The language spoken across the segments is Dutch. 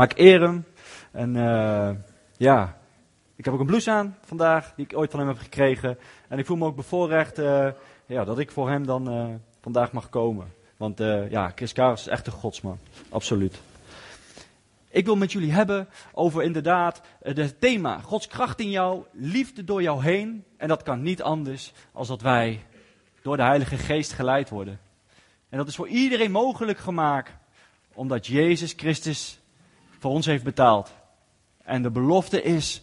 Maar ik eer. En uh, ja, ik heb ook een blouse aan vandaag, die ik ooit van hem heb gekregen. En ik voel me ook bevoorrecht uh, ja, dat ik voor hem dan uh, vandaag mag komen. Want ja, Chris Karels is echt een godsman. Absoluut. Ik wil met jullie hebben over inderdaad het thema Gods kracht in jou, liefde door jou heen. En dat kan niet anders als dat wij door de Heilige Geest geleid worden. En dat is voor iedereen mogelijk gemaakt, omdat Jezus Christus voor ons heeft betaald. En de belofte is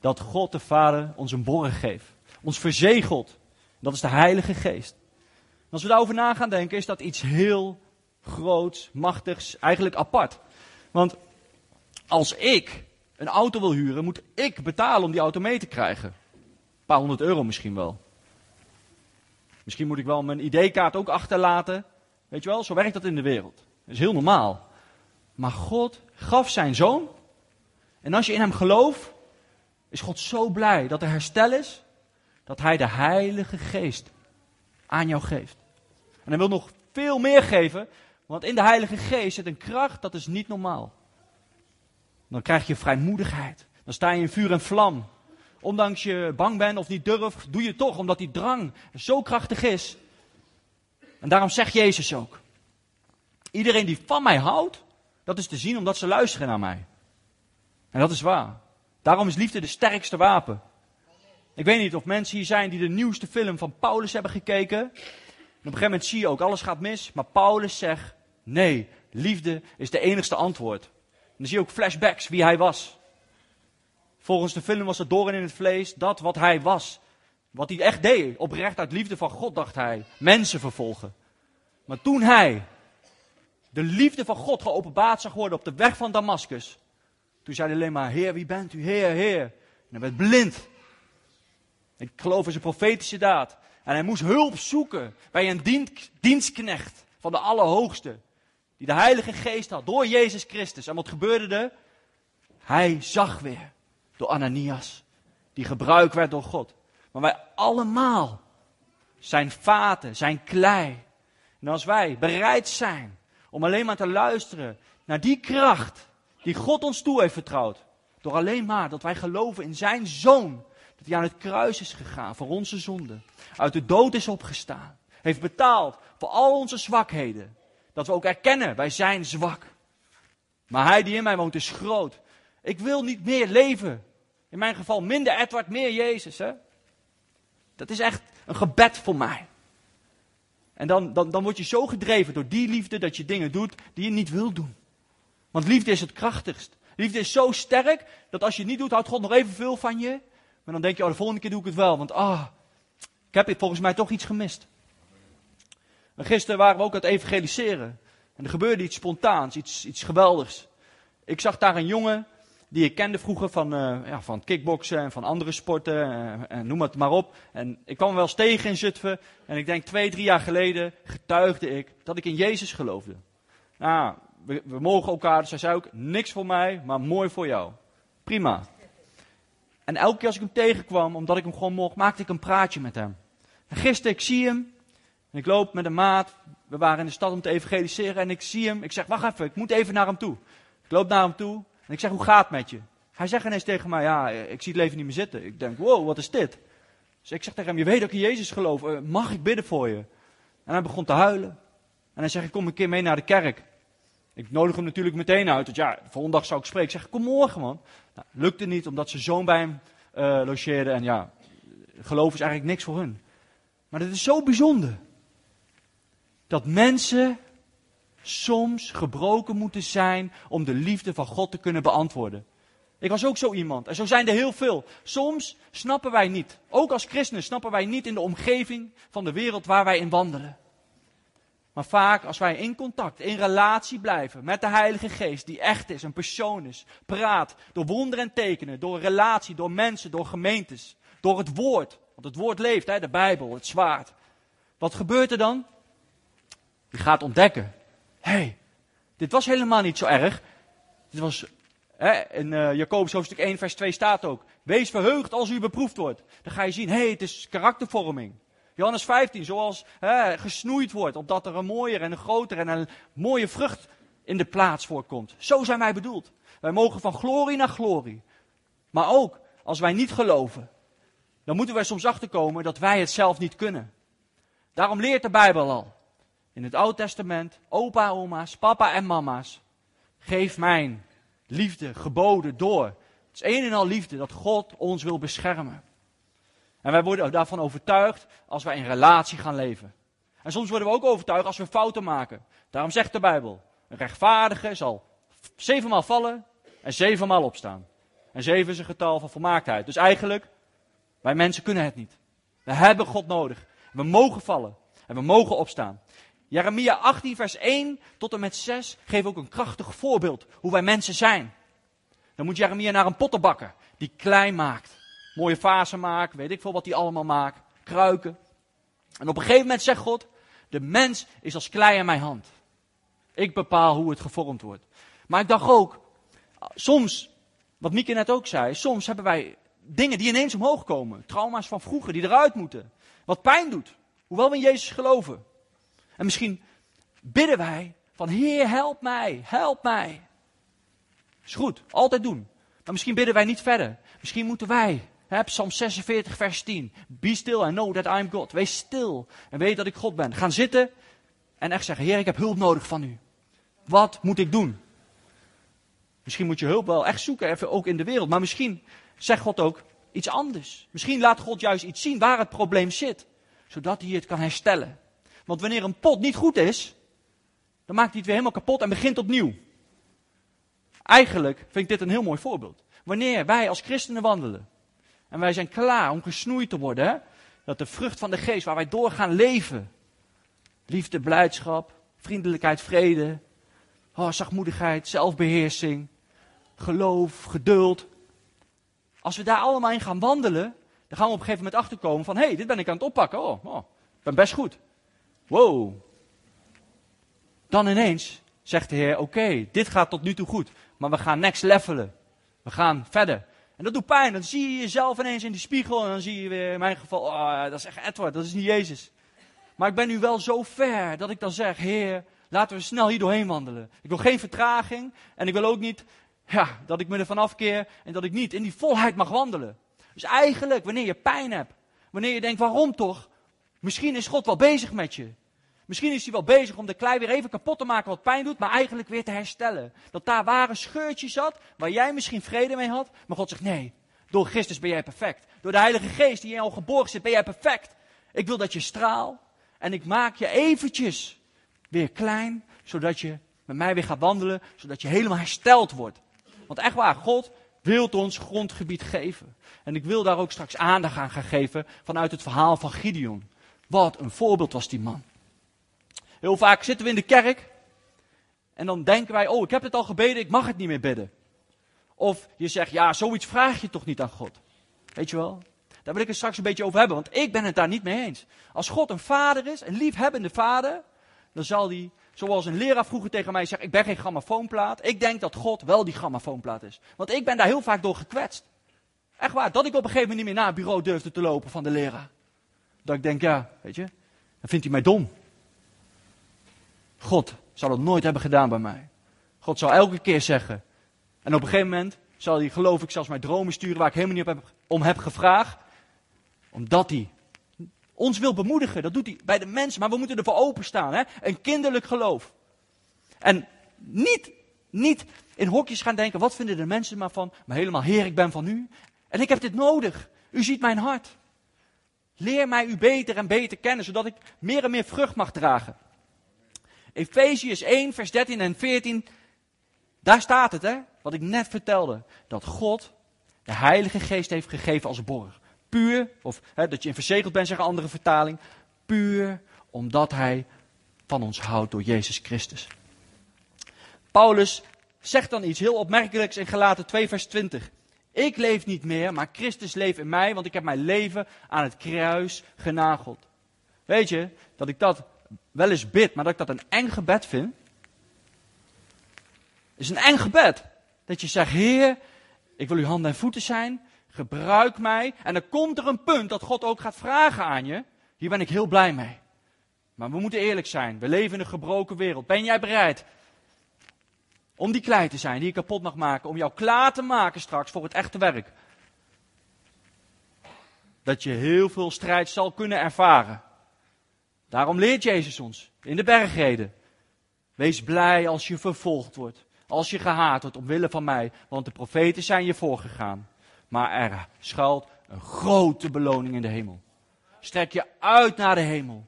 dat God de Vader ons een borg geeft. Ons verzegelt. Dat is de Heilige Geest. Als we daarover na gaan denken, is dat iets heel groots, machtigs, eigenlijk apart. Want als ik een auto wil huren, moet ik betalen om die auto mee te krijgen. Een paar honderd euro misschien wel. Misschien moet ik wel mijn ID-kaart ook achterlaten. Weet je wel, zo werkt dat in de wereld. Dat is heel normaal. Maar God gaf zijn zoon. En als je in hem gelooft, is God zo blij dat er herstel is. Dat hij de Heilige Geest aan jou geeft. En hij wil nog veel meer geven. Want in de Heilige Geest zit een kracht, dat is niet normaal. Dan krijg je vrijmoedigheid. Dan sta je in vuur en vlam. Ondanks je bang bent of niet durft, doe je het toch, omdat die drang zo krachtig is. En daarom zegt Jezus ook: Iedereen die van mij houdt, dat is te zien omdat ze luisteren naar mij. En dat is waar. Daarom is liefde de sterkste wapen. Ik weet niet of mensen hier zijn die de nieuwste film van Paulus hebben gekeken. En op een gegeven moment zie je ook, alles gaat mis. Maar Paulus zegt, nee, liefde is de enigste antwoord. Dan zie je ook flashbacks wie hij was. Volgens de film was het doorn in het vlees dat wat hij was. Wat hij echt deed, oprecht uit liefde van God, dacht hij. Mensen vervolgen. Maar toen hij de liefde van God geopenbaard zag worden op de weg van Damascus. Toen zei hij alleen maar, Heer, wie bent u? Heer, Heer. En hij werd blind. Ik geloof in zijn profetische daad. En hij moest hulp zoeken bij een dienstknecht van de Allerhoogste. Die de Heilige Geest had door Jezus Christus. En wat gebeurde er? Hij zag weer door Ananias. Die gebruikt werd door God. Maar wij allemaal zijn vaten, zijn klei. En als wij bereid zijn om alleen maar te luisteren naar die kracht die God ons toe heeft vertrouwd. Door alleen maar dat wij geloven in zijn zoon. Dat hij aan het kruis is gegaan voor onze zonden. Uit de dood is opgestaan. Heeft betaald voor al onze zwakheden. Dat we ook erkennen, wij zijn zwak. Maar hij die in mij woont is groot. Ik wil niet meer leven. In mijn geval minder Edward, meer Jezus. Hè? Dat is echt een gebed voor mij. En dan, dan, dan word je zo gedreven door die liefde dat je dingen doet die je niet wil doen. Want liefde is het krachtigst. Liefde is zo sterk dat als je het niet doet, houdt God nog even veel van je. Maar dan denk je, oh, de volgende keer doe ik het wel. Want ah, ik heb volgens mij toch iets gemist. En gisteren waren we ook aan het evangeliseren. En er gebeurde iets spontaans, iets, iets geweldigs. Ik zag daar een jongen die ik kende vroeger van, uh, ja, van kickboksen en van andere sporten, uh, en noem het maar op. En ik kwam wel eens tegen in Zutphen. En ik denk twee, drie jaar geleden getuigde ik dat ik in Jezus geloofde. Nou, we, mogen elkaar, dus zei ook, niks voor mij, maar mooi voor jou. Prima. En elke keer als ik hem tegenkwam, omdat ik hem gewoon mocht, maakte ik een praatje met hem. En gisteren, ik zie hem, en ik loop met een maat, we waren in de stad om te evangeliseren, en ik zie hem, ik zeg, wacht even, ik moet even naar hem toe. Ik loop naar hem toe, en ik zeg, hoe gaat het met je? Hij zegt ineens tegen mij, ja, ik zie het leven niet meer zitten. Ik denk, wow, wat is dit? Dus ik zeg tegen hem, je weet dat ik in Jezus geloof, eh, mag ik bidden voor je? En hij begon te huilen. En hij zegt, kom een keer mee naar de kerk. Ik nodig hem natuurlijk meteen uit, want ja, volgende dag zou ik spreken. Ik zeg, kom morgen man. Nou, lukte niet, omdat ze zoon bij hem uh, logeerde. En ja, geloof is eigenlijk niks voor hun. Maar het is zo bijzonder. Dat mensen soms gebroken moeten zijn om de liefde van God te kunnen beantwoorden. Ik was ook zo iemand. En zo zijn er heel veel. Soms snappen wij niet, ook als christenen, snappen wij niet in de omgeving van de wereld waar wij in wandelen. Maar vaak als wij in contact, in relatie blijven met de Heilige Geest, die echt is, een persoon is, praat, door wonderen en tekenen, door relatie, door mensen, door gemeentes, door het woord. Want het woord leeft, hè, de Bijbel, het zwaard. Wat gebeurt er dan? Je gaat ontdekken hey, dit was helemaal niet zo erg. Dit was, hè, in uh, Jacobus hoofdstuk 1 vers 2 staat ook, wees verheugd als u beproefd wordt. Dan ga je zien, hé, hey, het is karaktervorming. Johannes 15, zoals hè, gesnoeid wordt, opdat er een mooier en een groter en een mooie vrucht in de plaats voorkomt. Zo zijn wij bedoeld. Wij mogen van glorie naar glorie. Maar ook als wij niet geloven, dan moeten wij soms achterkomen dat wij het zelf niet kunnen. Daarom leert de Bijbel al. In het Oude Testament, opa, oma's, papa en mama's. Geef mijn liefde geboden door. Het is een en al liefde dat God ons wil beschermen. En wij worden daarvan overtuigd als wij in relatie gaan leven. En soms worden we ook overtuigd als we fouten maken. Daarom zegt de Bijbel: een rechtvaardige zal zevenmaal vallen en zevenmaal opstaan. En zeven is een getal van volmaaktheid. Dus eigenlijk, wij mensen kunnen het niet. We hebben God nodig. We mogen vallen en we mogen opstaan. Jeremia 18, vers 1 tot en met 6 geeft ook een krachtig voorbeeld hoe wij mensen zijn. Dan moet Jeremia naar een pottenbakker die klei maakt. Mooie vazen maakt, weet ik veel wat hij allemaal maakt. Kruiken. En op een gegeven moment zegt God, de mens is als klei in mijn hand. Ik bepaal hoe het gevormd wordt. Maar ik dacht ook, soms, wat Mieke net ook zei, soms hebben wij dingen die ineens omhoog komen. Trauma's van vroeger die eruit moeten. Wat pijn doet. Hoewel we in Jezus geloven. En misschien bidden wij van Heer, help mij, help mij. Is goed, altijd doen. Maar misschien bidden wij niet verder. Misschien moeten wij, hè, Psalm 46, vers 10. Be still and know that I am God. Wees stil en weet dat ik God ben. Gaan zitten en echt zeggen, Heer, ik heb hulp nodig van u. Wat moet ik doen? Misschien moet je hulp wel echt zoeken, even ook in de wereld. Maar misschien zegt God ook iets anders. Misschien laat God juist iets zien waar het probleem zit. Zodat hij het kan herstellen. Want wanneer een pot niet goed is, dan maakt hij het weer helemaal kapot en begint opnieuw. Eigenlijk vind ik dit een heel mooi voorbeeld. Wanneer wij als christenen wandelen en wij zijn klaar om gesnoeid te worden, dat de vrucht van de geest waar wij door gaan leven, liefde, blijdschap, vriendelijkheid, vrede, oh, zachtmoedigheid, zelfbeheersing, geloof, geduld. Als we daar allemaal in gaan wandelen, dan gaan we op een gegeven moment achterkomen van, hé, hey, dit ben ik aan het oppakken. Oh, oh, ik ben best goed. Wow. Dan ineens zegt de Heer, oké, dit gaat tot nu toe goed. Maar we gaan next levelen. We gaan verder. En dat doet pijn. Dan zie je jezelf ineens in die spiegel. En dan zie je weer in mijn geval, oh, dat is echt Edward, dat is niet Jezus. Maar ik ben nu wel zo ver dat ik dan zeg, Heer, laten we snel hier doorheen wandelen. Ik wil geen vertraging. En ik wil ook niet ja, dat ik me ervan afkeer. En dat ik niet in die volheid mag wandelen. Dus eigenlijk, wanneer je pijn hebt. Wanneer je denkt, waarom toch? Misschien is God wel bezig met je. Misschien is hij wel bezig om de klei weer even kapot te maken wat pijn doet, maar eigenlijk weer te herstellen. Dat daar waar een scheurtje zat, waar jij misschien vrede mee had, maar God zegt nee, door Christus ben jij perfect. Door de Heilige Geest die in jou geborgen zit, ben jij perfect. Ik wil dat je straalt en ik maak je eventjes weer klein, zodat je met mij weer gaat wandelen, zodat je helemaal hersteld wordt. Want echt waar, God wil ons grondgebied geven. En ik wil daar ook straks aandacht aan gaan geven vanuit het verhaal van Gideon. Wat een voorbeeld was die man. Heel vaak zitten we in de kerk en dan denken wij, oh ik heb het al gebeden, ik mag het niet meer bidden. Of je zegt, ja zoiets vraag je toch niet aan God. Weet je wel? Daar wil ik het straks een beetje over hebben, want ik ben het daar niet mee eens. Als God een vader is, een liefhebbende vader, dan zal hij, zoals een leraar vroeger tegen mij zegt, ik ben geen grammofoonplaat. Ik denk dat God wel die grammofoonplaat is. Want ik ben daar heel vaak door gekwetst. Echt waar, dat ik op een gegeven moment niet meer naar het bureau durfde te lopen van de leraar. Dat ik denk, ja, weet je, dan vindt hij mij dom. God zal het nooit hebben gedaan bij mij. God zal elke keer zeggen. En op een gegeven moment zal hij, geloof ik, zelfs mijn dromen sturen waar ik helemaal niet op heb, om heb gevraagd. Omdat hij ons wil bemoedigen. Dat doet hij bij de mensen, maar we moeten ervoor openstaan. Hè? Een kinderlijk geloof. En niet, niet in hokjes gaan denken, wat vinden de mensen maar van? Maar helemaal, Heer, ik ben van u. En ik heb dit nodig. U ziet mijn hart. Leer mij u beter en beter kennen, zodat ik meer en meer vrucht mag dragen. Efeziërs 1, vers 13 en 14, daar staat het, hè, wat ik net vertelde. Dat God de Heilige Geest heeft gegeven als borg. Puur, of hè, dat je in verzegeld bent, zeggen andere vertaling. Puur omdat Hij van ons houdt door Jezus Christus. Paulus zegt dan iets heel opmerkelijks in Galaten 2, vers 20. Ik leef niet meer, maar Christus leeft in mij, want ik heb mijn leven aan het kruis genageld. Weet je, dat ik dat wel eens bid, maar dat ik dat een eng gebed vind? is een eng gebed. Dat je zegt, Heer, ik wil uw handen en voeten zijn, gebruik mij. En dan komt er een punt dat God ook gaat vragen aan je. Hier ben ik heel blij mee. Maar we moeten eerlijk zijn, we leven in een gebroken wereld. Ben jij bereid Om die klei te zijn die je kapot mag maken. Om jou klaar te maken straks voor het echte werk. Dat je heel veel strijd zal kunnen ervaren. Daarom leert Jezus ons in de bergreden. Wees blij als je vervolgd wordt. Als je gehaat wordt omwille van mij. Want de profeten zijn je voorgegaan. Maar er schuilt een grote beloning in de hemel. Strek je uit naar de hemel.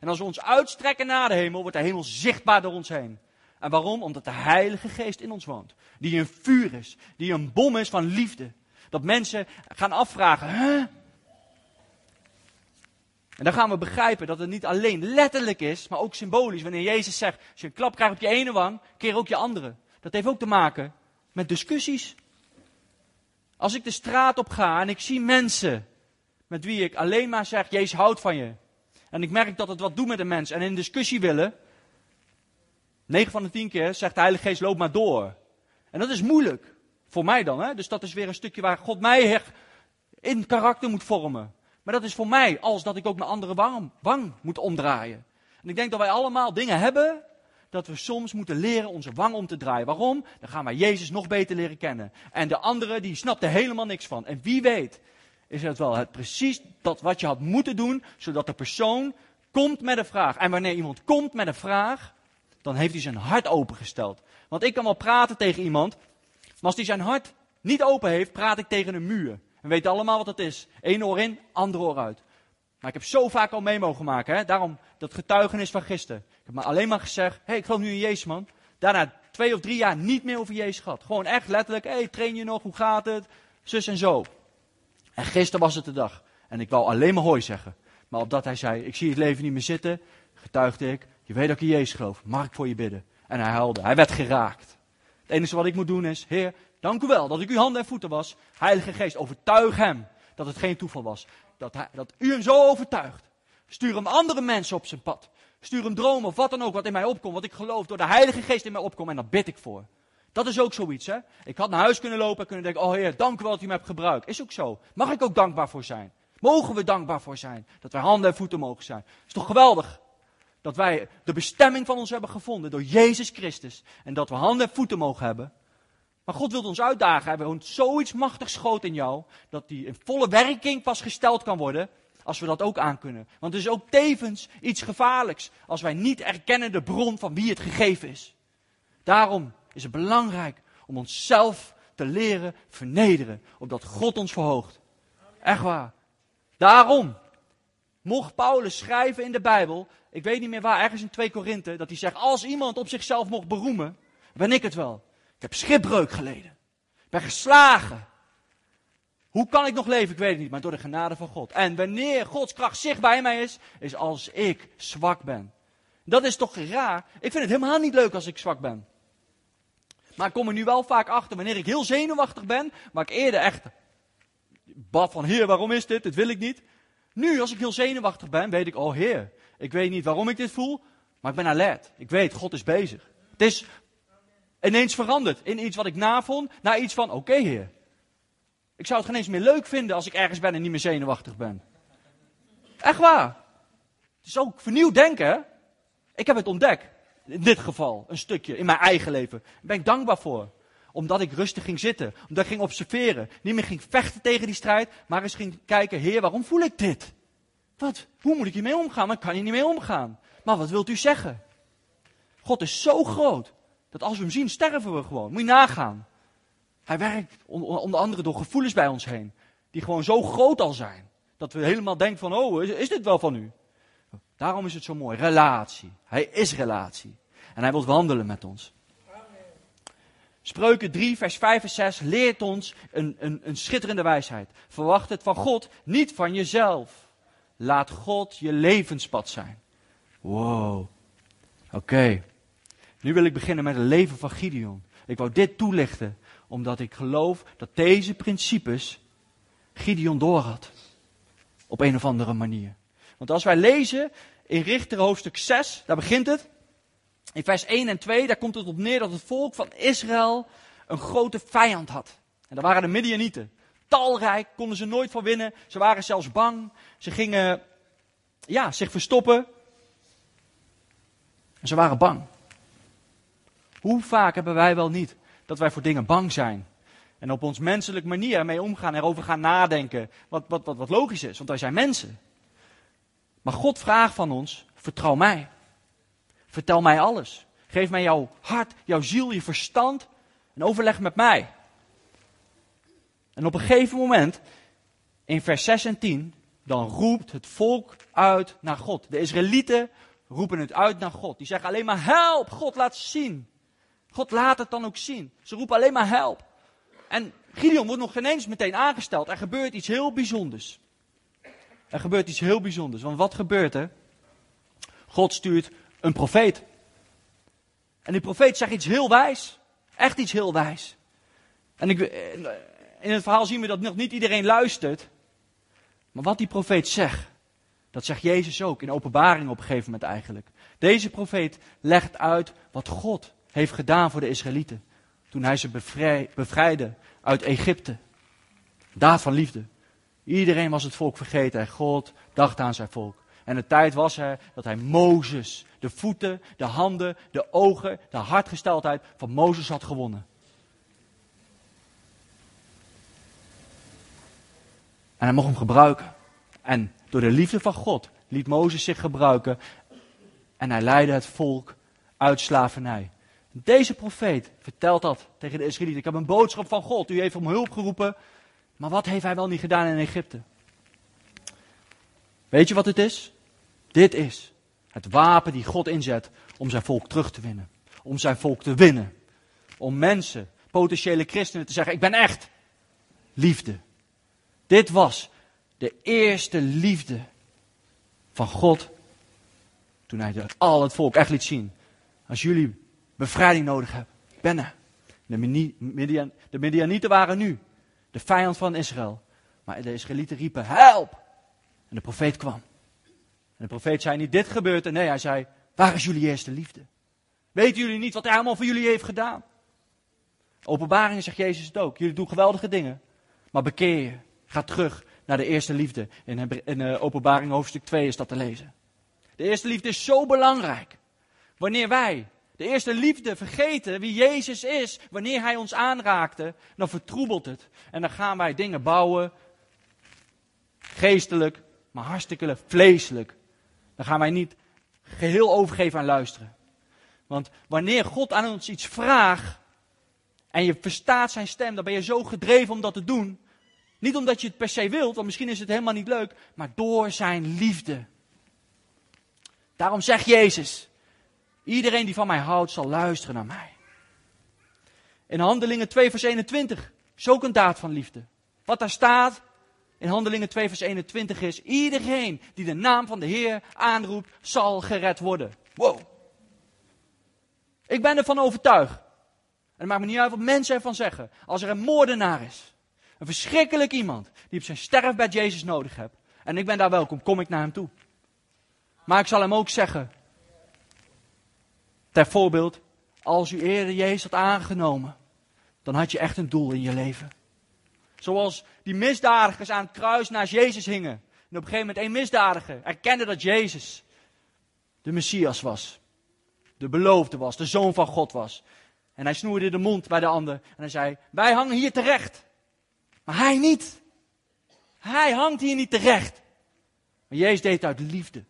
En als we ons uitstrekken naar de hemel, wordt de hemel zichtbaar door ons heen. En waarom? Omdat de Heilige Geest in ons woont. Die een vuur is. Die een bom is van liefde. Dat mensen gaan afvragen, hè? En dan gaan we begrijpen dat het niet alleen letterlijk is, maar ook symbolisch. Wanneer Jezus zegt, als je een klap krijgt op je ene wang, keer ook je andere. Dat heeft ook te maken met discussies. Als ik de straat op ga en ik zie mensen met wie ik alleen maar zeg, Jezus houdt van je. En ik merk dat het wat doet met een mens en in discussie willen. 9 van de 10 keer zegt de Heilige Geest, loop maar door. En dat is moeilijk. Voor mij dan, hè? Dus dat is weer een stukje waar God mij in karakter moet vormen. Maar dat is voor mij als dat ik ook mijn andere wang, wang moet omdraaien. En ik denk dat wij allemaal dingen hebben dat we soms moeten leren onze wang om te draaien. Waarom? Dan gaan wij Jezus nog beter leren kennen. En de andere, die snapt er helemaal niks van. En wie weet, is het wel het precies dat wat je had moeten doen, zodat de persoon komt met een vraag. En wanneer iemand komt met een vraag, dan heeft hij zijn hart opengesteld. Want ik kan wel praten tegen iemand, maar als hij zijn hart niet open heeft, praat ik tegen een muur. En weet allemaal wat dat is. Eén oor in, ander oor uit. Maar ik heb zo vaak al mee mogen maken. Hè? Daarom dat getuigenis van gisteren. Ik heb maar alleen maar gezegd, hé, hey, ik geloof nu in Jezus, man. Daarna twee of drie jaar niet meer over Jezus gehad. Gewoon echt letterlijk, hé, hey, train je nog, hoe gaat het? Zus en zo. En gisteren was het de dag. En ik wou alleen maar hooi zeggen. Maar opdat hij zei, ik zie het leven niet meer zitten, getuigde ik, je weet dat ik in Jezus geloof. Mag ik voor je bidden? En hij huilde. Hij werd geraakt. Het enige wat ik moet doen is, Heer, dank u wel dat ik uw handen en voeten was. Heilige Geest, overtuig hem dat het geen toeval was. Dat, hij, dat u hem zo overtuigt. Stuur hem andere mensen op zijn pad. Stuur hem dromen of wat dan ook wat in mij opkomt. Wat ik geloof door de Heilige Geest in mij opkomt. En daar bid ik voor. Dat is ook zoiets, hè? Ik had naar huis kunnen lopen en kunnen denken: Oh Heer, dank u wel dat u me hebt gebruikt. Is ook zo. Mag ik ook dankbaar voor zijn? Mogen we dankbaar voor zijn? Dat wij handen en voeten mogen zijn. Is toch geweldig? Dat wij de bestemming van ons hebben gevonden door Jezus Christus. En dat we handen en voeten mogen hebben. Maar God wil ons uitdagen. Hij woont zoiets machtigs groot in jou. Dat die in volle werking pas gesteld kan worden. Als we dat ook aankunnen. Want het is ook tevens iets gevaarlijks. Als wij niet erkennen de bron van wie het gegeven is. Daarom is het belangrijk om onszelf te leren vernederen. Opdat God ons verhoogt. Echt waar. Daarom mocht Paulus schrijven in de Bijbel. Ik weet niet meer waar, ergens in 2 Korinthe. Dat hij zegt, als iemand op zichzelf mocht beroemen, ben ik het wel. Ik heb schipbreuk geleden. Ik ben geslagen. Hoe kan ik nog leven? Ik weet het niet, maar door de genade van God. En wanneer Gods kracht zichtbaar in mij is, is als ik zwak ben. Dat is toch raar? Ik vind het helemaal niet leuk als ik zwak ben. Maar ik kom er nu wel vaak achter wanneer ik heel zenuwachtig ben, maar ik eerder echt bad van Heer, waarom is dit? Dit wil ik niet. Nu, als ik heel zenuwachtig ben, weet ik, oh Heer, ik weet niet waarom ik dit voel, maar ik ben alert. Ik weet, God is bezig. Het is ineens veranderd in iets wat ik navond, naar iets van, oké Heer. Ik zou het geen eens meer leuk vinden als ik ergens ben en niet meer zenuwachtig ben. Echt waar. Het is ook vernieuwd denken. Ik heb het ontdekt. In dit geval, een stukje, in mijn eigen leven. Daar ben ik dankbaar voor. Omdat ik rustig ging zitten. Omdat ik ging observeren. Niet meer ging vechten tegen die strijd. Maar eens ging kijken, Heer, waarom voel ik dit? Wat? Hoe moet ik hiermee omgaan? Ik kan hier niet mee omgaan. Maar wat wilt u zeggen? God is zo groot. Dat als we hem zien, sterven we gewoon. Moet je nagaan. Hij werkt onder andere door gevoelens bij ons heen. Die gewoon zo groot al zijn. Dat we helemaal denken van, oh, is, is dit wel van u? Daarom is het zo mooi. Relatie. Hij is relatie. En hij wil wandelen met ons. Spreuken 3, vers 5 en 6 leert ons een, een, een schitterende wijsheid. Verwacht het van God, niet van jezelf. Laat God je levenspad zijn. Wow. Oké. Nu wil ik beginnen met het leven van Gideon. Ik wou dit toelichten, omdat ik geloof dat deze principes Gideon doorhad. Op een of andere manier. Want als wij lezen in Richter hoofdstuk 6, daar begint het. In vers 1 en 2, daar komt het op neer dat het volk van Israël een grote vijand had. En dat waren de Midianieten. Talrijk, konden ze nooit van winnen. Ze waren zelfs bang. Ze gingen ja, zich verstoppen. En ze waren bang. Hoe vaak hebben wij wel niet dat wij voor dingen bang zijn? En op ons menselijke manier ermee omgaan, erover gaan nadenken. Wat, wat, wat, wat logisch is, want wij zijn mensen. Maar God vraagt van ons: vertrouw mij. Vertel mij alles. Geef mij jouw hart, jouw ziel, je verstand en overleg met mij. En op een gegeven moment, in vers 6 en 10, dan roept het volk uit naar God. De Israëlieten roepen het uit naar God. Die zeggen alleen maar help, God laat zien. God laat het dan ook zien. Ze roepen alleen maar help. En Gideon wordt nog geen eens meteen aangesteld. Er gebeurt iets heel bijzonders. Er gebeurt iets heel bijzonders. Want wat gebeurt er? God stuurt een profeet. En die profeet zegt iets heel wijs. Echt iets heel wijs. En ik, in het verhaal zien we dat nog niet iedereen luistert. Maar wat die profeet zegt, dat zegt Jezus ook in openbaring op een gegeven moment eigenlijk. Deze profeet legt uit wat God heeft gedaan voor de Israëlieten. Toen hij ze bevrijdde uit Egypte. Daad van liefde. Iedereen was het volk vergeten en God dacht aan zijn volk. En de tijd was er dat hij Mozes, de voeten, de handen, de ogen, de hartgesteldheid van Mozes had gewonnen. En hij mocht hem gebruiken. En door de liefde van God liet Mozes zich gebruiken. En hij leidde het volk uit slavernij. Deze profeet vertelt dat tegen de Israëlieten. Ik heb een boodschap van God. U heeft om hulp geroepen. Maar wat heeft hij wel niet gedaan in Egypte? Weet je wat het is? Dit is het wapen die God inzet om zijn volk terug te winnen. Om zijn volk te winnen. Om mensen, potentiële christenen, te zeggen: Ik ben echt. Liefde. Dit was de eerste liefde van God. Toen hij al het volk echt liet zien. Als jullie bevrijding nodig hebben, ben er. De, Midian, de Midianieten waren nu de vijand van Israël. Maar de Israëlieten riepen, help! En de profeet kwam. En de profeet zei niet, dit gebeurt. Nee, hij zei, waar is jullie eerste liefde? Weten jullie niet wat hij allemaal voor jullie heeft gedaan? Openbaringen zegt Jezus het ook. Jullie doen geweldige dingen. Maar bekeer je. Ga terug naar de eerste liefde. In, in uh, Openbaring hoofdstuk 2 is dat te lezen. De eerste liefde is zo belangrijk. Wanneer wij de eerste liefde vergeten wie Jezus is, wanneer Hij ons aanraakte, dan vertroebelt het. En dan gaan wij dingen bouwen, geestelijk, maar hartstikke vleeselijk. Dan gaan wij niet geheel overgeven aan luisteren. Want wanneer God aan ons iets vraagt en je verstaat zijn stem, dan ben je zo gedreven om dat te doen. Niet omdat je het per se wilt, want misschien is het helemaal niet leuk, maar door zijn liefde. Daarom zegt Jezus, iedereen die van mij houdt zal luisteren naar mij. In Handelingen 2 vers 21 is ook een daad van liefde. Wat daar staat in Handelingen 2 vers 21 is, iedereen die de naam van de Heer aanroept, zal gered worden. Wow. Ik ben ervan overtuigd. En het maakt me niet uit wat mensen ervan zeggen. Als er een moordenaar is, een verschrikkelijk iemand die op zijn sterfbed Jezus nodig hebt. En ik ben daar welkom, kom ik naar hem toe. Maar ik zal hem ook zeggen. Ter voorbeeld, als u eerder Jezus had aangenomen, dan had je echt een doel in je leven. Zoals die misdadigers aan het kruis naast Jezus hingen. En op een gegeven moment een misdadiger erkende dat Jezus de Messias was. De beloofde was, de zoon van God was. En hij snoerde de mond bij de ander en hij zei, wij hangen hier terecht. Maar hij niet. Hij hangt hier niet terecht. Maar Jezus deed het uit liefde.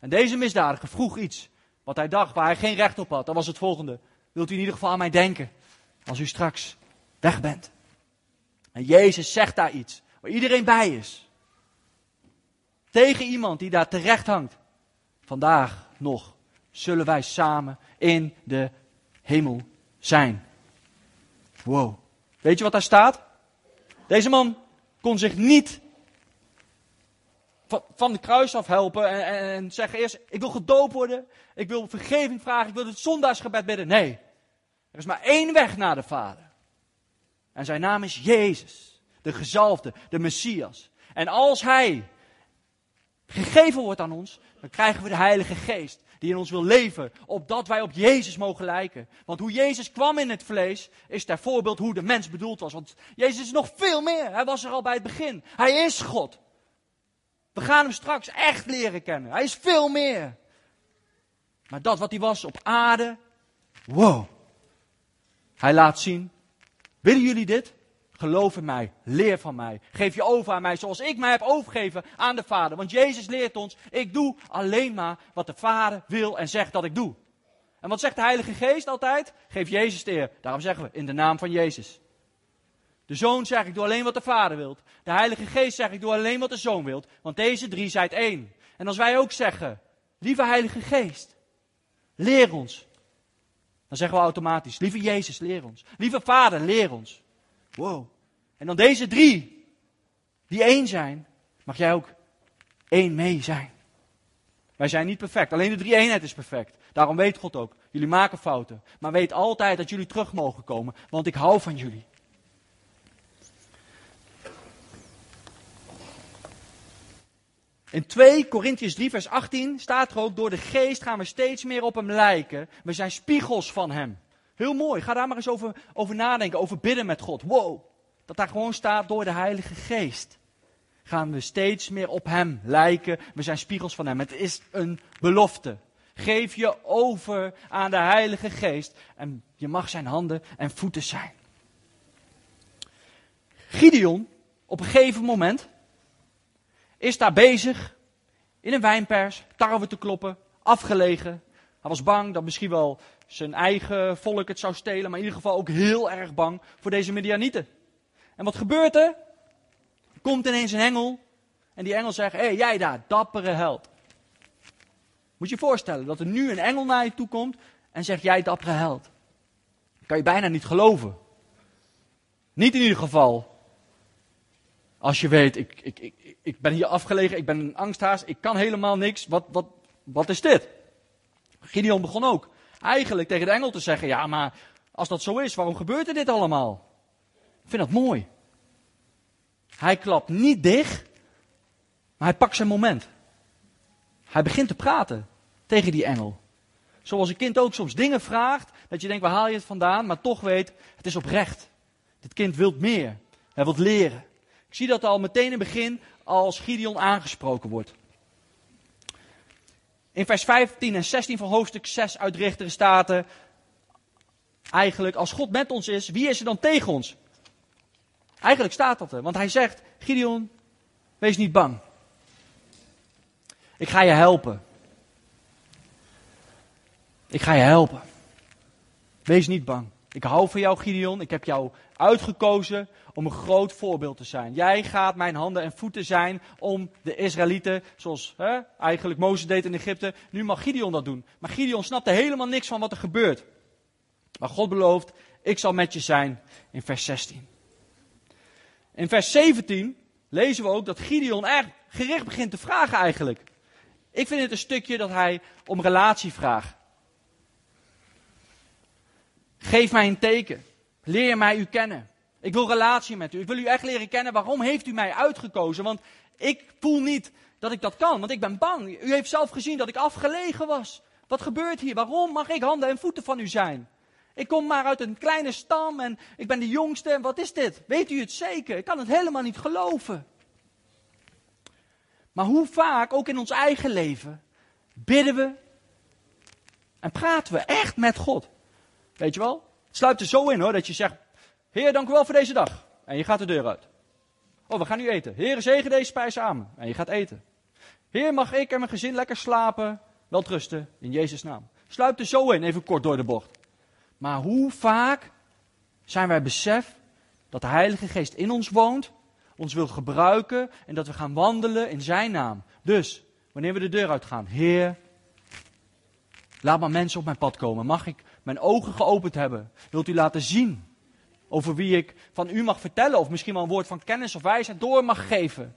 En deze misdadiger vroeg iets wat hij dacht waar hij geen recht op had. Dat was het volgende. Wilt u in ieder geval aan mij denken als u straks weg bent? En Jezus zegt daar iets waar iedereen bij is. Tegen iemand die daar terecht hangt. Vandaag nog zullen wij samen in de hemel zijn. Wow. Weet je wat daar staat? Deze man kon zich niet van de kruis af helpen en, en, zeggen eerst, ik wil gedoopt worden, ik wil vergeving vragen, ik wil het zondaarsgebed bidden. Nee, er is maar één weg naar de Vader. En zijn naam is Jezus, de gezalfde, de Messias. En als Hij gegeven wordt aan ons, dan krijgen we de Heilige Geest die in ons wil leven, opdat wij op Jezus mogen lijken. Want hoe Jezus kwam in het vlees, is ter voorbeeld hoe de mens bedoeld was. Want Jezus is nog veel meer. Hij was er al bij het begin. Hij is God. We gaan hem straks echt leren kennen. Hij is veel meer. Maar dat wat hij was op aarde, wow. Hij laat zien, willen jullie dit? Geloof in mij, leer van mij. Geef je over aan mij zoals ik mij heb overgegeven aan de Vader. Want Jezus leert ons, ik doe alleen maar wat de Vader wil en zegt dat ik doe. En wat zegt de Heilige Geest altijd? Geef Jezus de eer. Daarom zeggen we, in de naam van Jezus. De Zoon zegt, ik doe alleen wat de Vader wilt. De Heilige Geest zegt, ik doe alleen wat de Zoon wilt. Want deze drie zijn één. En als wij ook zeggen, lieve Heilige Geest, leer ons. Dan zeggen we automatisch, lieve Jezus, leer ons. Lieve Vader, leer ons. Wow. En dan deze drie, die één zijn, mag jij ook één mee zijn. Wij zijn niet perfect, alleen de drie eenheid is perfect. Daarom weet God ook, jullie maken fouten. Maar weet altijd dat jullie terug mogen komen, want ik hou van jullie. In 2 Korintiërs 3 vers 18 staat er ook, door de geest gaan we steeds meer op hem lijken. We zijn spiegels van hem. Heel mooi, ga daar maar eens over, over nadenken, over bidden met God. Wow, dat daar gewoon staat door de Heilige Geest. Gaan we steeds meer op hem lijken, we zijn spiegels van hem. Het is een belofte. Geef je over aan de Heilige Geest en je mag zijn handen en voeten zijn. Gideon, op een gegeven moment, is daar bezig in een wijnpers, tarwe te kloppen, afgelegen. Hij was bang dat misschien wel zijn eigen volk het zou stelen, maar in ieder geval ook heel erg bang voor deze Midianieten. En wat gebeurt er? Komt ineens een engel en die engel zegt, hé hey, jij daar, dappere held. Moet je je voorstellen dat er nu een engel naar je toe komt en zegt, jij dappere held. kan je bijna niet geloven. Niet in ieder geval als je weet, ik, ik, ik, ik ben hier afgelegen, ik ben een angsthaas, ik kan helemaal niks. Wat, wat, wat is dit? Gideon begon ook eigenlijk tegen de engel te zeggen, ja maar als dat zo is, waarom gebeurt er dit allemaal? Vind dat mooi. Hij klapt niet dicht, maar hij pakt zijn moment. Hij begint te praten tegen die engel. Zoals een kind ook soms dingen vraagt, dat je denkt, waar haal je het vandaan? Maar toch weet, het is oprecht. Dit kind wil meer. Hij wil leren. Ik zie dat al meteen in het begin als Gideon aangesproken wordt. In vers 15 en 16 van hoofdstuk 6 uit Richteren staat er eigenlijk als God met ons is, wie is er dan tegen ons? Eigenlijk staat dat er, want hij zegt, Gideon, wees niet bang. Ik ga je helpen. Ik ga je helpen. Wees niet bang. Ik hou van jou, Gideon. Ik heb jou uitgekozen om een groot voorbeeld te zijn. Jij gaat mijn handen en voeten zijn om de Israëlieten, zoals hè, eigenlijk Mozes deed in Egypte. Nu mag Gideon dat doen. Maar Gideon snapte helemaal niks van wat er gebeurt. Maar God belooft, ik zal met je zijn in vers 16. In vers 17 lezen we ook dat Gideon erg gericht begint te vragen eigenlijk. Ik vind het een stukje dat hij om relatie vraagt. Geef mij een teken. Leer mij u kennen. Ik wil relatie met u. Ik wil u echt leren kennen. Waarom heeft u mij uitgekozen? Want ik voel niet dat ik dat kan, want ik ben bang. U heeft zelf gezien dat ik afgelegen was. Wat gebeurt hier? Waarom mag ik handen en voeten van u zijn? Ik kom maar uit een kleine stam en ik ben de jongste. En wat is dit? Weet u het zeker? Ik kan het helemaal niet geloven. Maar hoe vaak, ook in ons eigen leven, bidden we en praten we echt met God? Weet je wel? Het sluit er zo in hoor, dat je zegt, Heer, dank u wel voor deze dag. En je gaat de deur uit. Oh, we gaan nu eten. Heer, zegen deze spijs samen. En je gaat eten. Heer, mag ik en mijn gezin lekker slapen, wel trusten, in Jezus' naam. Sluit er zo in, even kort door de bocht. Maar hoe vaak zijn wij besef dat de Heilige Geest in ons woont, ons wil gebruiken en dat we gaan wandelen in Zijn naam. Dus, wanneer we de deur uitgaan, Heer, laat maar mensen op mijn pad komen. Mag ik mijn ogen geopend hebben? Wilt u laten zien over wie ik van u mag vertellen, of misschien wel een woord van kennis of wijsheid door mag geven.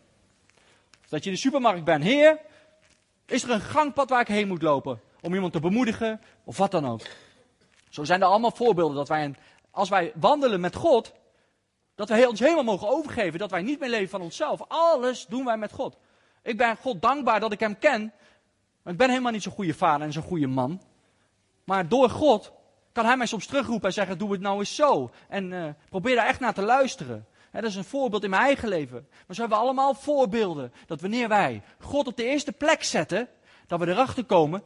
Dat je in de supermarkt bent. Heer, is er een gangpad waar ik heen moet lopen? Om iemand te bemoedigen, of wat dan ook. Zo zijn er allemaal voorbeelden dat wij, als wij wandelen met God, dat wij ons helemaal mogen overgeven. Dat wij niet meer leven van onszelf. Alles doen wij met God. Ik ben God dankbaar dat ik Hem ken. Maar ik ben helemaal niet zo'n goede vader en zo'n goede man. Maar door God kan hij mij soms terugroepen en zeggen: Doe het nou eens zo. En uh, probeer daar echt naar te luisteren. dat is een voorbeeld in mijn eigen leven. Maar zo hebben we allemaal voorbeelden. Dat wanneer wij God op de eerste plek zetten, dat we erachter komen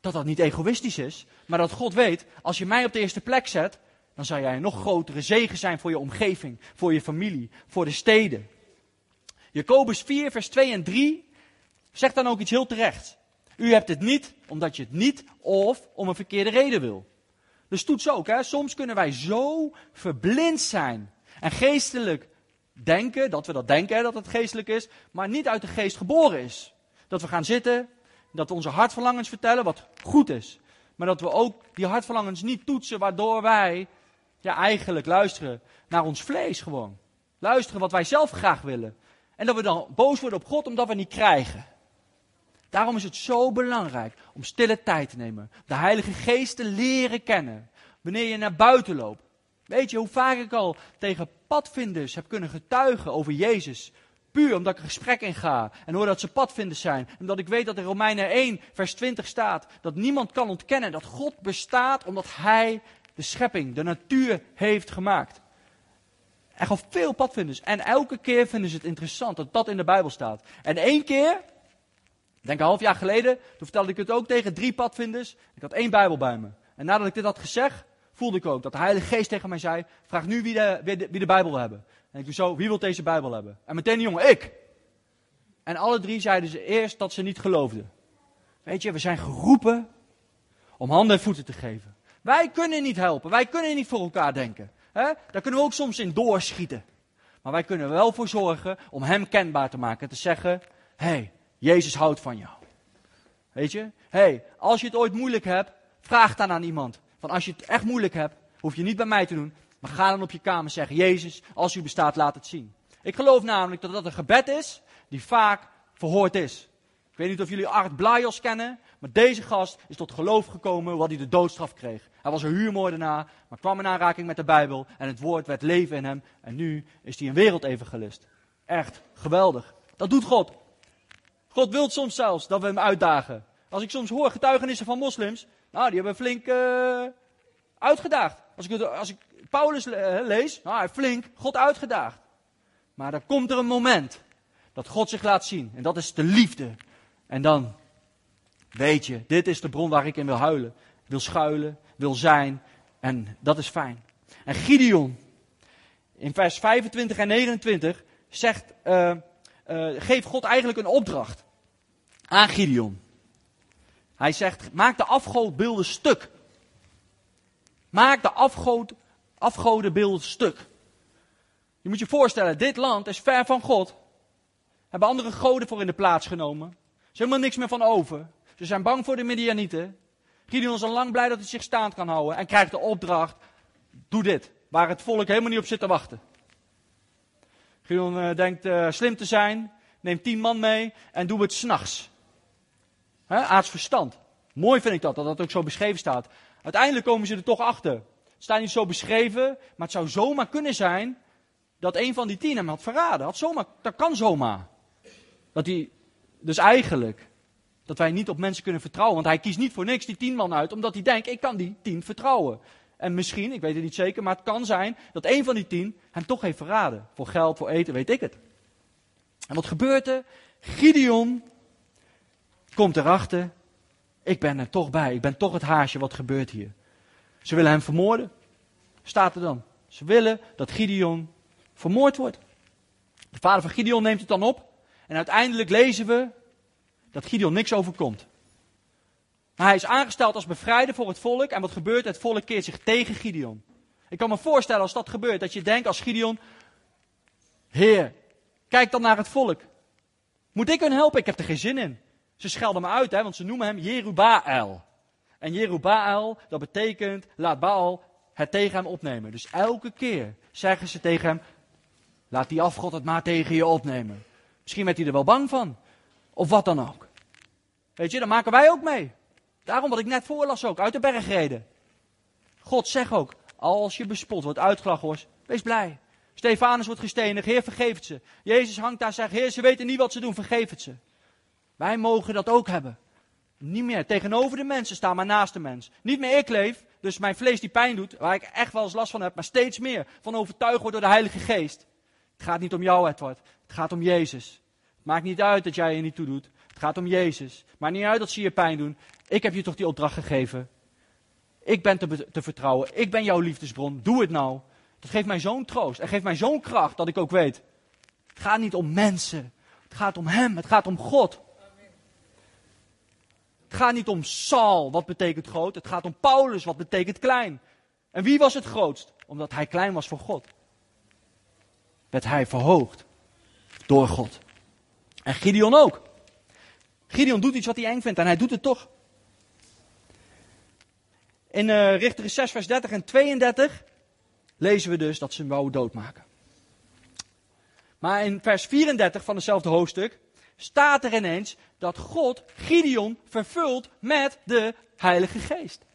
dat dat niet egoïstisch is. Maar dat God weet: als je mij op de eerste plek zet, dan zal jij een nog grotere zegen zijn voor je omgeving, voor je familie, voor de steden. Jacobus 4, vers 2 en 3 zegt dan ook iets heel terecht. U hebt het niet omdat je het niet of om een verkeerde reden wil. Dus toets ook, hè. Soms kunnen wij zo verblind zijn en geestelijk denken, dat we dat denken, dat het geestelijk is, maar niet uit de geest geboren is. Dat we gaan zitten, dat we onze hartverlangens vertellen, wat goed is. Maar dat we ook die hartverlangens niet toetsen, waardoor wij ja, eigenlijk luisteren naar ons vlees gewoon. Luisteren wat wij zelf graag willen. En dat we dan boos worden op God omdat we niet krijgen. Daarom is het zo belangrijk om stille tijd te nemen. De Heilige Geest te leren kennen. Wanneer je naar buiten loopt. Weet je hoe vaak ik al tegen padvinders heb kunnen getuigen over Jezus. Omdat ik een gesprek in ga en hoor dat ze padvinders zijn. En dat ik weet dat in Romeinen 1, vers 20 staat dat niemand kan ontkennen dat God bestaat omdat Hij de schepping, de natuur heeft gemaakt. Er gaan veel padvinders. En elke keer vinden ze het interessant dat dat in de Bijbel staat. En één keer, denk een half jaar geleden, toen vertelde ik het ook tegen drie padvinders. Ik had één Bijbel bij me. En nadat ik dit had gezegd, voelde ik ook dat de Heilige Geest tegen mij zei: Vraag nu wie de, wie de, wie de Bijbel wil hebben. En ik doe zo: Wie wil deze Bijbel hebben? En meteen de jongen: Ik. En alle drie zeiden ze eerst dat ze niet geloofden. Weet je, we zijn geroepen om handen en voeten te geven. Wij kunnen niet helpen. Wij kunnen niet voor elkaar denken. Hè? Daar kunnen we ook soms in doorschieten. Maar wij kunnen er wel voor zorgen om Hem kenbaar te maken. Te zeggen, hé, hey, Jezus houdt van jou. Weet je? Hé, hey, als je het ooit moeilijk hebt, vraag dan aan iemand. Van als je het echt moeilijk hebt, hoef je niet bij mij te doen. Maar ga dan op je kamer zeggen, Jezus, als u bestaat, laat het zien. Ik geloof namelijk dat dat een gebed is die vaak verhoord is. Ik weet niet of jullie Art Blajos kennen, maar deze gast is tot geloof gekomen wat hij de doodstraf kreeg. Hij was een huurmoordenaar, maar kwam in aanraking met de Bijbel en het woord werd leven in hem. En nu is hij een wereldevangelist. Echt geweldig. Dat doet God. God wil soms zelfs dat we hem uitdagen. Als ik soms hoor getuigenissen van moslims, nou, die hebben flink uh, uitgedaagd. Als ik, als ik Paulus uh, lees, nou, hij flink God uitgedaagd. Maar dan komt er een moment dat God zich laat zien. En dat is de liefde. En dan weet je, dit is de bron waar ik in wil huilen. Wil schuilen, wil zijn. En dat is fijn. En Gideon, in vers 25 en 29, zegt, uh, geeft God eigenlijk een opdracht aan Gideon. Hij zegt, maak de afgoodbeelden stuk. Maak de afgood, afgodenbeelden stuk. Je moet je voorstellen, dit land is ver van God. Hebben andere goden voor in de plaats genomen. Er is helemaal niks meer van over. Ze zijn bang voor de Midianieten. Gideon is al lang blij dat hij zich staand kan houden. En krijgt de opdracht, doe dit. Waar het volk helemaal niet op zit te wachten. Gideon uh, denkt uh, slim te zijn. Neemt tien man mee en doe het s'nachts. Aards verstand. Mooi vind ik dat, dat dat ook zo beschreven staat. Uiteindelijk komen ze er toch achter. Staat niet zo beschreven, maar het zou zomaar kunnen zijn dat een van die tien hem had verraden. Had zomaar, dat kan zomaar. Dat hij, dus eigenlijk, dat wij niet op mensen kunnen vertrouwen. Want hij kiest niet voor niks die tien man uit, omdat hij denkt, ik kan die tien vertrouwen. En misschien, ik weet het niet zeker, maar het kan zijn dat een van die tien hem toch heeft verraden. Voor geld, voor eten, weet ik het. En wat gebeurt er? Gideon komt erachter, ik ben er toch bij, ik ben toch het haasje, wat gebeurt hier? Ze willen hem vermoorden, staat er dan. Ze willen dat Gideon vermoord wordt. De vader van Gideon neemt het dan op en uiteindelijk lezen we dat Gideon niks overkomt. Hij is aangesteld als bevrijder voor het volk en wat gebeurt? Het volk keert zich tegen Gideon. Ik kan me voorstellen als dat gebeurt, dat je denkt als Gideon, Heer, kijk dan naar het volk. Moet ik hun helpen? Ik heb er geen zin in. Ze schelden me uit, hè, want ze noemen hem Jerubaal. En Jerubaal, dat betekent, laat Baal het tegen hem opnemen. Dus elke keer zeggen ze tegen hem, laat die afgod het maar tegen je opnemen. Misschien werd hij er wel bang van. Of wat dan ook. Weet je, dan maken wij ook mee. Daarom wat ik net voorlas ook, uit de bergreden. God zegt ook, als je bespot wordt, uitgelachen wordt, wees blij. Stefanus wordt gestenigd, Heer vergeef het ze. Jezus hangt daar en zegt, Heer ze weten niet wat ze doen, vergeef het ze. Wij mogen dat ook hebben. Niet meer tegenover de mensen staan, maar naast de mens. Niet meer ik leef, dus mijn vlees die pijn doet, waar ik echt wel eens last van heb, maar steeds meer van overtuigd wordt door de Heilige Geest. Het gaat niet om jou, Edward. Het gaat om Jezus. Het maakt niet uit dat jij je niet toe doet. Het gaat om Jezus. Maakt niet uit dat ze je pijn doen. Ik heb je toch die opdracht gegeven. Ik ben te, te vertrouwen. Ik ben jouw liefdesbron. Doe het nou. Dat geeft mij zo'n troost. En geeft mij zo'n kracht dat ik ook weet. Het gaat niet om mensen. Het gaat om Hem. Het gaat om God. Het gaat niet om Saul, wat betekent groot. Het gaat om Paulus, wat betekent klein. En wie was het grootst? Omdat hij klein was voor God. Werd hij verhoogd door God. En Gideon ook. Gideon doet iets wat hij eng vindt en hij doet het toch. In uh, Richter 6, vers 30 en 32 lezen we dus dat ze hem wouden doodmaken. Maar in vers 34 van hetzelfde hoofdstuk staat er ineens dat God Gideon vervult met de Heilige Geest.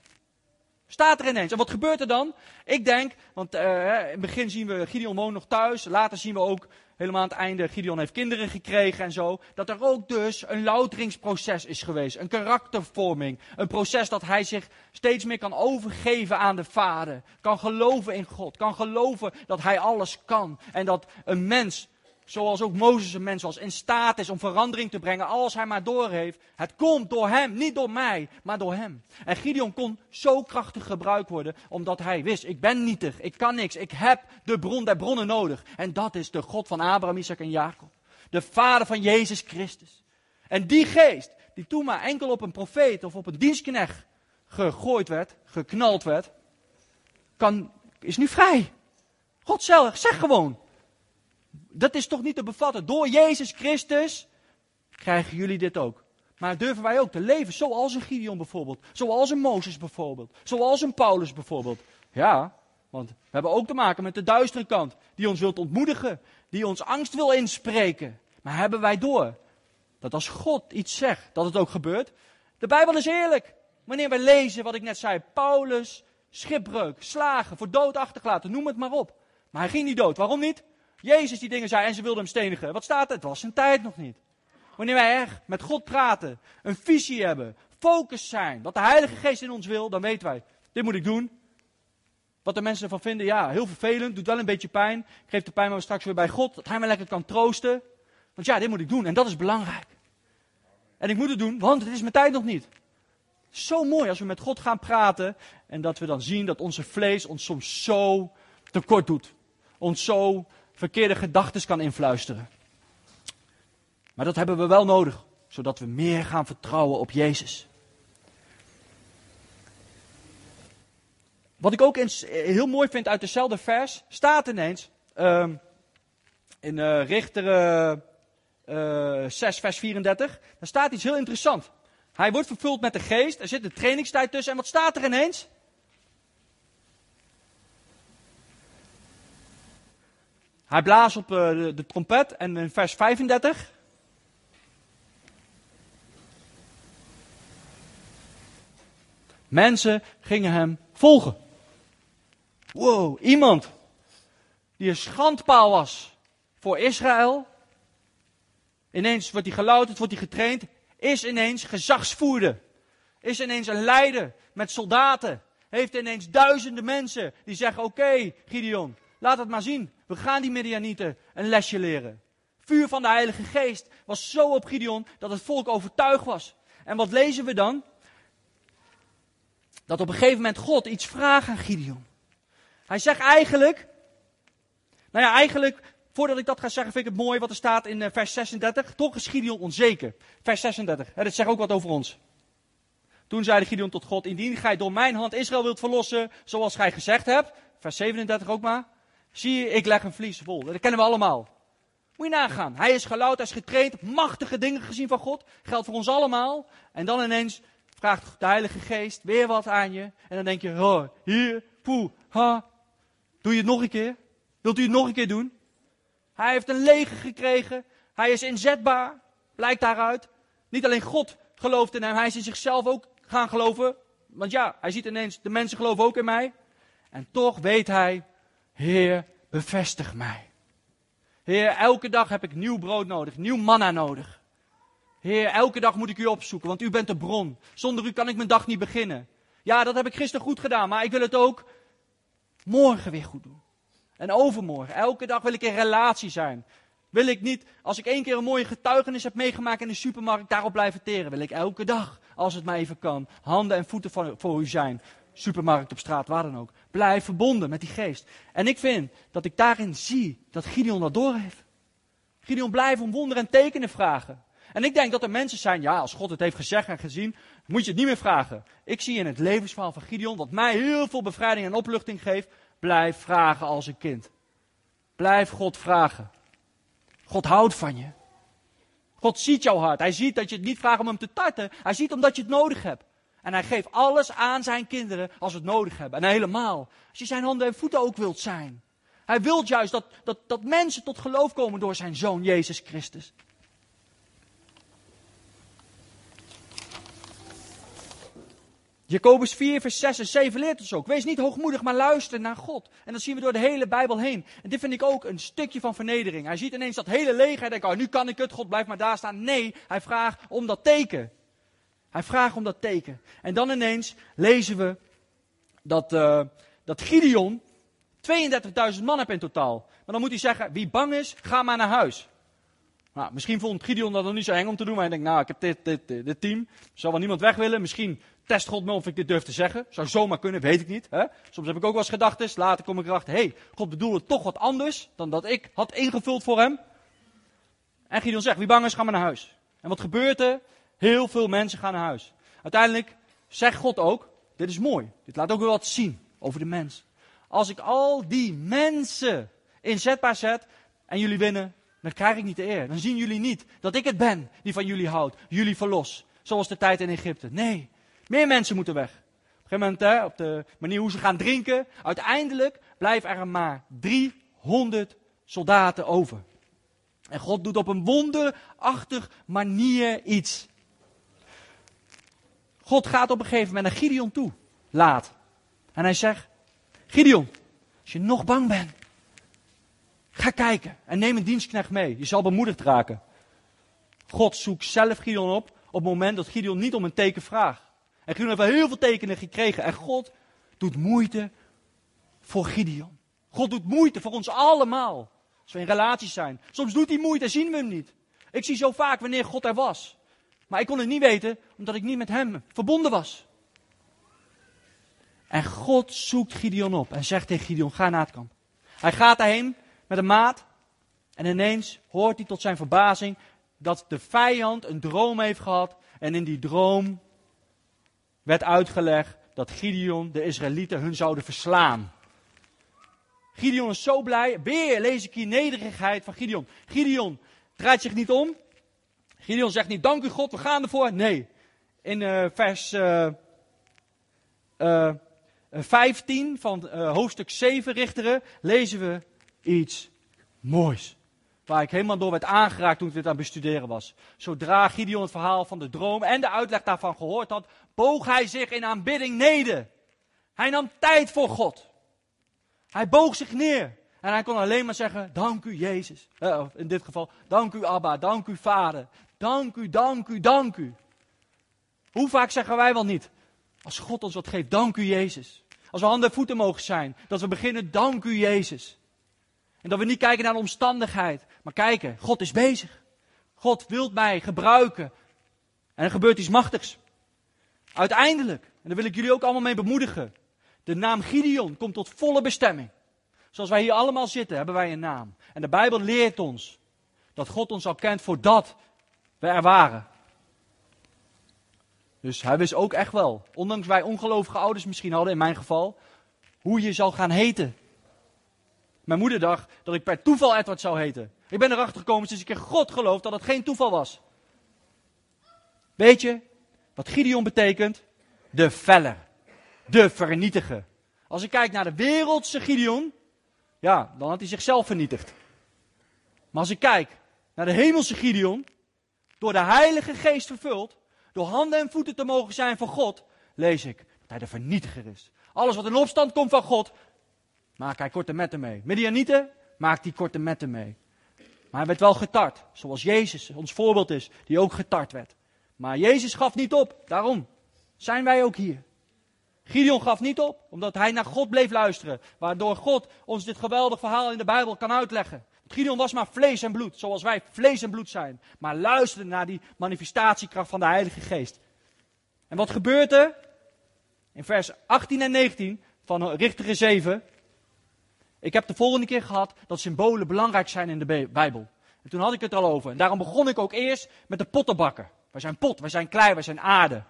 Staat er ineens. En wat gebeurt er dan? Ik denk, want uh, in het begin zien we Gideon woont nog thuis. Later zien we ook helemaal aan het einde, Gideon heeft kinderen gekregen en zo. Dat er ook dus een louteringsproces is geweest. Een karaktervorming. Een proces dat hij zich steeds meer kan overgeven aan de Vader. Kan geloven in God. Kan geloven dat hij alles kan. En dat een mens Zoals ook Mozes een mens was, in staat is om verandering te brengen als hij maar doorheeft. Het komt door hem, niet door mij, maar door hem. En Gideon kon zo krachtig gebruikt worden, omdat hij wist, ik ben nietig, ik kan niks, ik heb de bron der bronnen nodig. En dat is de God van Abraham, Isaac en Jacob. De vader van Jezus Christus. En die geest, die toen maar enkel op een profeet of op een dienstknecht gegooid werd, geknald werd, kan, is nu vrij. God zelf, zeg gewoon, dat is toch niet te bevatten. Door Jezus Christus krijgen jullie dit ook. Maar durven wij ook te leven zoals een Gideon bijvoorbeeld. Zoals een Mozes bijvoorbeeld. Zoals een Paulus bijvoorbeeld. Ja, want we hebben ook te maken met de duistere kant. Die ons wilt ontmoedigen. Die ons angst wil inspreken. Maar hebben wij door dat als God iets zegt, dat het ook gebeurt? De Bijbel is eerlijk. Wanneer wij lezen wat ik net zei. Paulus, schipbreuk, slagen, voor dood achtergelaten, noem het maar op. Maar hij ging niet dood. Waarom niet? Jezus die dingen zei en ze wilden hem stenigen. Wat staat er? Het was zijn tijd nog niet. Wanneer wij echt met God praten, een visie hebben, focus zijn, wat de Heilige Geest in ons wil, dan weten wij, dit moet ik doen. Wat de mensen ervan vinden, ja, heel vervelend, doet wel een beetje pijn. Ik geef de pijn maar straks weer bij God, dat hij me lekker kan troosten. Want ja, dit moet ik doen en dat is belangrijk. En ik moet het doen, want het is mijn tijd nog niet. Zo mooi als we met God gaan praten en dat we dan zien dat onze vlees ons soms zo tekort doet. Ons zo verkeerde gedachten kan influisteren. Maar dat hebben we wel nodig, zodat we meer gaan vertrouwen op Jezus. Wat ik ook eens heel mooi vind uit dezelfde vers, staat ineens uh, in uh, uh, 6, vers 34. Daar staat iets heel interessants. Hij wordt vervuld met de geest, er zit een trainingstijd tussen. En wat staat er ineens? Hij blaast op eh, de, de trompet en in vers 35. Mensen gingen hem volgen. Wow, iemand die een schandpaal was voor Israël. Ineens wordt hij gelouterd, wordt hij getraind. Is ineens gezagsvoerder. Is ineens een leider met soldaten. Heeft ineens duizenden mensen die zeggen: Oké, Gideon, laat het maar zien. We gaan die Midianieten een lesje leren. Vuur van de Heilige Geest was zo op Gideon dat het volk overtuigd was. En wat lezen we dan? Dat op een gegeven moment God iets vraagt aan Gideon. Hij zegt eigenlijk, nou ja, eigenlijk, voordat ik dat ga zeggen, vind ik het mooi wat er staat in eh, vers 36. Toch is Gideon onzeker. Vers 36, hè, dat zegt ook wat over ons. Toen zeide Gideon tot God, indien gij door mijn hand Israël wilt verlossen, zoals gij gezegd hebt. Vers 37 ook maar. Zie je, ik leg een vlies vol. Dat kennen we allemaal. Moet je nagaan. Hij is geloud, hij is getraind, machtige dingen gezien van God. Geldt voor ons allemaal. En dan ineens vraagt de Heilige Geest weer wat aan je. En dan denk je, oh, hier, poe, ha. Doe je het nog een keer? Wilt u het nog een keer doen? Hij heeft een leger gekregen. Hij is inzetbaar. Blijkt daaruit. Niet alleen God gelooft in hem, hij is in zichzelf ook gaan geloven. Want ja, hij ziet ineens, de mensen geloven ook in mij. En toch weet hij, Heer, bevestig mij. Heer, elke dag heb ik nieuw brood nodig, nieuw manna nodig. Heer, elke dag moet ik u opzoeken, want u bent de bron. Zonder u kan ik mijn dag niet beginnen. Ja, dat heb ik gisteren goed gedaan, maar ik wil het ook morgen weer goed doen. En overmorgen. Elke dag wil ik in relatie zijn. Wil ik niet, als ik één keer een mooie getuigenis heb meegemaakt in de supermarkt, daarop blijven teren. Wil ik elke dag, als het maar even kan, handen en voeten voor u zijn. Supermarkt, op straat, waar dan ook. Blijf verbonden met die geest. En ik vind dat ik daarin zie dat Gideon dat doorheeft. Gideon blijft om wonderen en tekenen vragen. En ik denk dat er mensen zijn, ja, als God het heeft gezegd en gezien, moet je het niet meer vragen. Ik zie in het levensverhaal van Gideon, wat mij heel veel bevrijding en opluchting geeft, blijf vragen als een kind. Blijf God vragen. God houdt van je. God ziet jouw hart. Hij ziet dat je het niet vraagt om hem te tarten. Hij ziet omdat je het nodig hebt. En hij geeft alles aan zijn kinderen als we het nodig hebben. En helemaal. Als je zijn handen en voeten ook wilt zijn. Hij wil juist dat, dat, dat mensen tot geloof komen door zijn zoon Jezus Christus. Jacobus 4, vers 6 en 7 leert ons ook. Wees niet hoogmoedig, maar luister naar God. En dat zien we door de hele Bijbel heen. En dit vind ik ook een stukje van vernedering. Hij ziet ineens dat hele leger. Hij denkt, oh, nu kan ik het. God blijft maar daar staan. Nee, hij vraagt om dat teken. Hij vraagt om dat teken. En dan ineens lezen we dat, uh, dat Gideon 32.000 man heeft in totaal. Maar dan moet hij zeggen, wie bang is, ga maar naar huis. Nou, misschien vond Gideon dat nog niet zo eng om te doen. Maar hij denkt, nou, ik heb dit, dit, dit team. Zal wel niemand weg willen. Misschien test God me of ik dit durf te zeggen. Zou zomaar kunnen, weet ik niet. Hè? Soms heb ik ook wel eens gedachten. Later kom ik erachter, hé, hey, God bedoelde toch wat anders dan dat ik had ingevuld voor hem. En Gideon zegt, wie bang is, ga maar naar huis. En wat gebeurt er? Heel veel mensen gaan naar huis. Uiteindelijk zegt God ook, dit is mooi. Dit laat ook weer wat zien over de mens. Als ik al die mensen inzetbaar zet en jullie winnen, dan krijg ik niet de eer. Dan zien jullie niet dat ik het ben die van jullie houdt, jullie verlos. Zoals de tijd in Egypte. Nee, meer mensen moeten weg. Op een gegeven moment, op de manier hoe ze gaan drinken, uiteindelijk blijven er maar 300 soldaten over. En God doet op een wonderachtig manier iets. God gaat op een gegeven moment naar Gideon toe, laat. En hij zegt, Gideon, als je nog bang bent, ga kijken en neem een dienstknecht mee. Je zal bemoedigd raken. God zoekt zelf Gideon op op het moment dat Gideon niet om een teken vraagt. En Gideon heeft wel heel veel tekenen gekregen. En God doet moeite voor Gideon. God doet moeite voor ons allemaal. Als we in relaties zijn. Soms doet hij moeite en zien we hem niet. Ik zie zo vaak wanneer God er was. Maar ik kon het niet weten omdat ik niet met hem verbonden was. En God zoekt Gideon op en zegt tegen Gideon, ga naar het kamp. Hij gaat daarheen met een maat. En ineens hoort hij tot zijn verbazing dat de vijand een droom heeft gehad. En in die droom werd uitgelegd dat Gideon de Israëlieten hun zouden verslaan. Gideon is zo blij. Weer lees ik hier nederigheid van Gideon. Gideon draait zich niet om. Gideon zegt niet, dank u God, we gaan ervoor. Nee, in uh, vers uh, uh, 15 van eh, hoofdstuk 7 Richteren lezen we iets moois. Waar ik helemaal door werd aangeraakt toen ik dit aan het bestuderen was. Zodra Gideon het verhaal van de droom en de uitleg daarvan gehoord had, boog hij zich in aanbidding neder. Hij nam tijd voor God. Hij boog zich neer. En hij kon alleen maar zeggen, dank u Jezus. Uh, in dit geval, dank u Abba, dank u Vader. Dank u, dank u, dank u. Hoe vaak zeggen wij wel niet, als God ons wat geeft, dank u Jezus. Als we handen en voeten mogen zijn, dat we beginnen, dank u Jezus. En dat we niet kijken naar de omstandigheid, maar kijken, God is bezig. God wil mij gebruiken. En er gebeurt iets machtigs. Uiteindelijk, en daar wil ik jullie ook allemaal mee bemoedigen. De naam Gideon komt tot volle bestemming. Zoals wij hier allemaal zitten, hebben wij een naam. En de Bijbel leert ons dat God ons al kent voordat we er waren. Dus hij wist ook echt wel, ondanks wij ongelovige ouders misschien hadden, in mijn geval, hoe je zou gaan heten. Mijn moeder dacht dat ik per toeval Edward zou heten. Ik ben erachter gekomen sinds ik in God geloof dat het geen toeval was. Weet je wat Gideon betekent? De veller. De vernietiger. Als ik kijk naar de wereldse Gideon, ja, dan had hij zichzelf vernietigd. Maar als ik kijk naar de hemelse Gideon, door de Heilige Geest vervuld, door handen en voeten te mogen zijn van God, lees ik dat hij de vernietiger is. Alles wat in opstand komt van God, maakt hij korte metten mee. Midianieten maakt hij korte metten mee. Maar hij werd wel getart, zoals Jezus ons voorbeeld is, die ook getart werd. Maar Jezus gaf niet op, daarom zijn wij ook hier. Gideon gaf niet op, omdat hij naar God bleef luisteren, waardoor God ons dit geweldig verhaal in de Bijbel kan uitleggen. Gideon was maar vlees en bloed, zoals wij vlees en bloed zijn. Maar luisterde naar die manifestatiekracht van de Heilige Geest. En wat gebeurt er? in vers 18 en 19 van Richteren 7. Ik heb de volgende keer gehad dat symbolen belangrijk zijn in de Bijbel. En toen had ik het al over. En daarom begon ik ook eerst met de pottenbakker. Wij zijn pot, wij zijn klei, wij zijn aarde.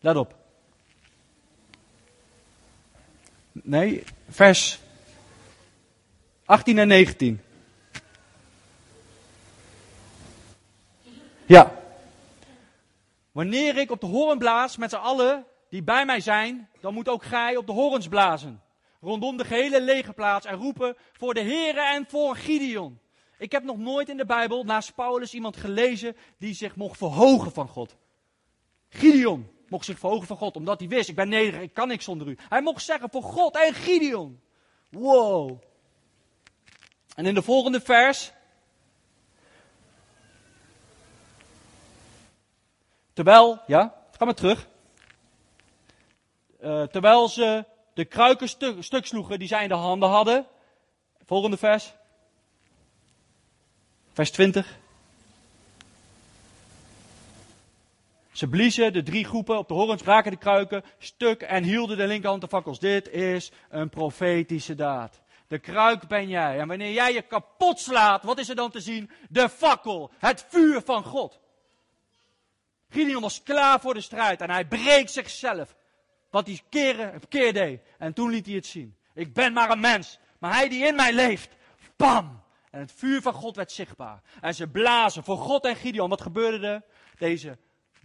Let op. Nee, vers 18 en 19. Ja. Wanneer ik op de hoorn blaas met z'n allen die bij mij zijn, dan moet ook gij op de horens blazen. Rondom de gehele legerplaats en roepen voor de Here en voor Gideon. Ik heb nog nooit in de Bijbel naast Paulus iemand gelezen die zich mocht verhogen van God. Gideon mocht zich verhogen van God, omdat hij wist, ik ben nederig, ik kan niks zonder u. Hij mocht zeggen voor God en Gideon. Wow. En in de volgende vers. Terwijl, ja, ga maar terug. Uh, terwijl ze de kruiken stuk, sloegen die zij in de handen hadden. Volgende vers. Vers 20. Ze bliezen de drie groepen op de horen, spraken de kruiken stuk en hielden de linkerhand de fakkels. Dit is een profetische daad. De kruik ben jij. En wanneer jij je kapot slaat, wat is er dan te zien? De fakkel, het vuur van God. Gideon was klaar voor de strijd en hij breekt zichzelf. Wat hij keren, keer deed. En toen liet hij het zien. Ik ben maar een mens, maar hij die in mij leeft. Bam! En het vuur van God werd zichtbaar. En ze blazen voor God en Gideon. Wat gebeurde er? Deze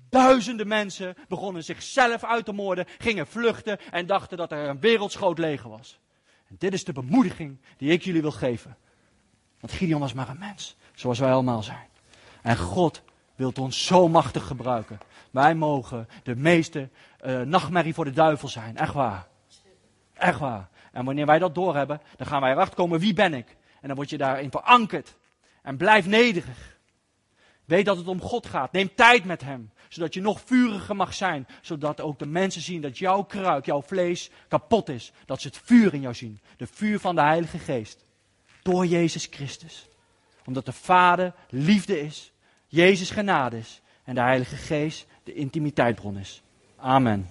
duizenden mensen begonnen zichzelf uit te moorden, gingen vluchten en dachten dat er een wereldschoot leger was. En dit is de bemoediging die ik jullie wil geven. Want Gideon was maar een mens, zoals wij allemaal zijn. En God wilt ons zo machtig gebruiken. Wij mogen de meeste uh, nachtmerrie voor de duivel zijn. Echt waar. Echt waar. En wanneer wij dat doorhebben, dan gaan wij erachter komen wie ben ik. En dan word je daarin verankerd. En blijf nederig. Weet dat het om God gaat. Neem tijd met Hem. Zodat je nog vuriger mag zijn. Zodat ook de mensen zien dat jouw kruik, jouw vlees kapot is. Dat ze het vuur in jou zien. De vuur van de Heilige Geest. Door Jezus Christus. Omdat de Vader liefde is. Jezus genade is. En de Heilige Geest de intimiteitbron is. Amen.